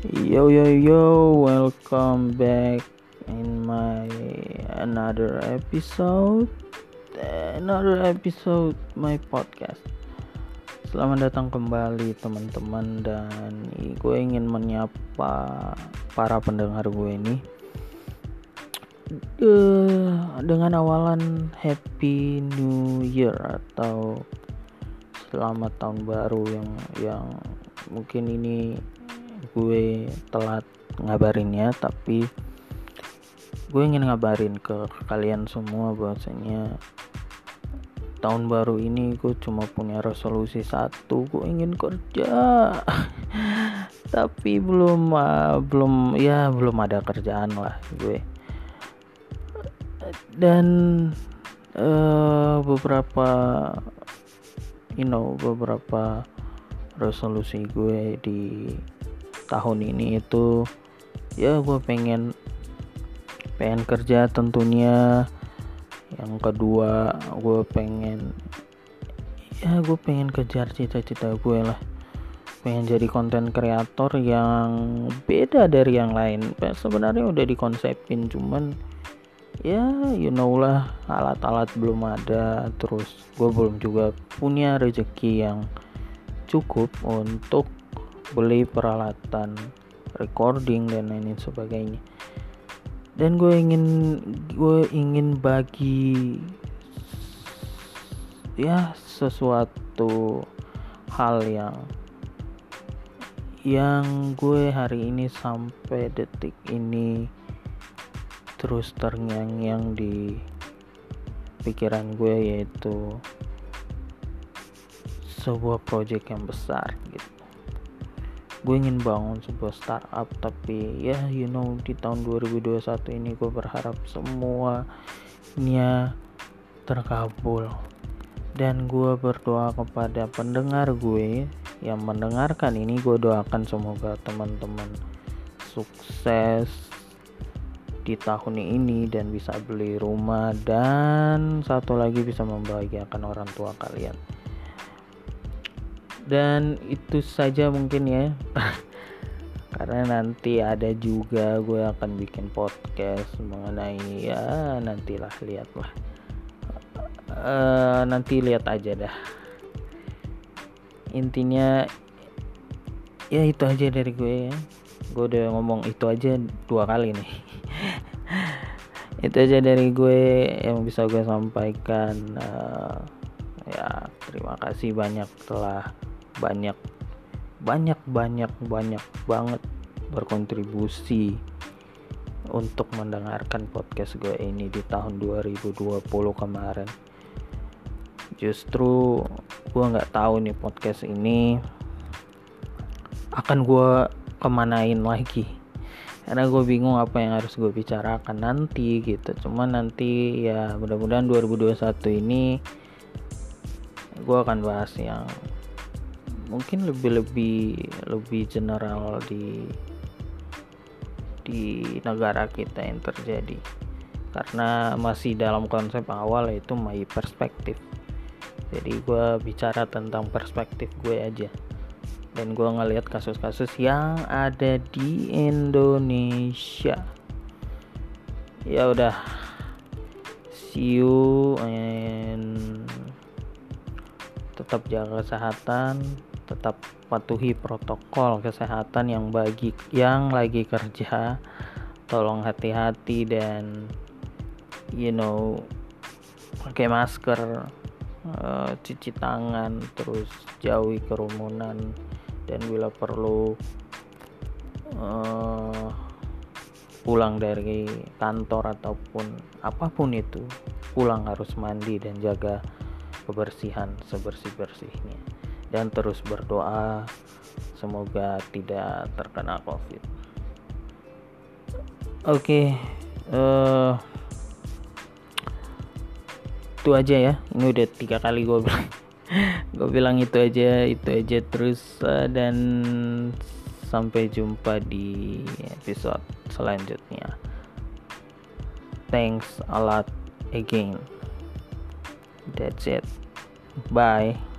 Yo yo yo, welcome back in my another episode, another episode my podcast. Selamat datang kembali teman-teman dan gue ingin menyapa para pendengar gue ini dengan awalan Happy New Year atau selamat tahun baru yang yang mungkin ini gue telat ngabarinnya tapi gue ingin ngabarin ke kalian semua bahwasanya tahun baru ini gue cuma punya resolusi satu gue ingin kerja. Tapi belum uh, belum ya belum ada kerjaan lah gue. Dan uh, beberapa you know beberapa resolusi gue di tahun ini itu ya gue pengen pengen kerja tentunya. Yang kedua gue pengen ya gue pengen kejar cita-cita gue lah. Pengen jadi konten kreator yang beda dari yang lain. Sebenarnya udah dikonsepin cuman ya you know lah alat-alat belum ada. Terus gue belum juga punya rezeki yang cukup untuk beli peralatan recording dan lain sebagainya. Dan gue ingin gue ingin bagi ya sesuatu hal yang yang gue hari ini sampai detik ini terus terngiang-ngiang di pikiran gue yaitu sebuah project yang besar gue ingin bangun sebuah startup tapi ya you know di tahun 2021 ini gue berharap semuanya terkabul. Dan gue berdoa kepada pendengar gue yang mendengarkan ini gue doakan semoga teman-teman sukses di tahun ini dan bisa beli rumah dan satu lagi bisa membahagiakan orang tua kalian dan itu saja mungkin ya. Karena nanti ada juga gue akan bikin podcast mengenai ya nantilah lihatlah. Uh, nanti lihat aja dah. Intinya ya itu aja dari gue ya. Gue udah ngomong itu aja dua kali nih. Itu aja dari gue yang bisa gue sampaikan. Uh, ya terima kasih banyak telah banyak banyak banyak banyak banget berkontribusi untuk mendengarkan podcast gue ini di tahun 2020 kemarin. Justru gue nggak tahu nih podcast ini akan gue kemanain lagi. Karena gue bingung apa yang harus gue bicarakan nanti gitu. Cuman nanti ya mudah-mudahan 2021 ini gue akan bahas yang mungkin lebih lebih lebih general di di negara kita yang terjadi. Karena masih dalam konsep awal yaitu my perspektif jadi gue bicara tentang perspektif gue aja. Dan gue ngelihat kasus-kasus yang ada di Indonesia. Ya udah. See you and tetap jaga kesehatan tetap patuhi protokol kesehatan yang bagi yang lagi kerja. Tolong hati-hati dan you know pakai masker uh, cuci tangan terus jauhi kerumunan. Dan bila perlu uh, pulang dari kantor ataupun apa pun itu pulang harus mandi dan jaga kebersihan sebersih-bersihnya dan terus berdoa semoga tidak terkena covid. Oke okay, uh, eh, itu aja ya. Ini udah tiga kali gue bilang. Gue bilang itu aja itu aja terus uh, dan sampai jumpa di episode selanjutnya. Thanks a lot again. That's it. Bye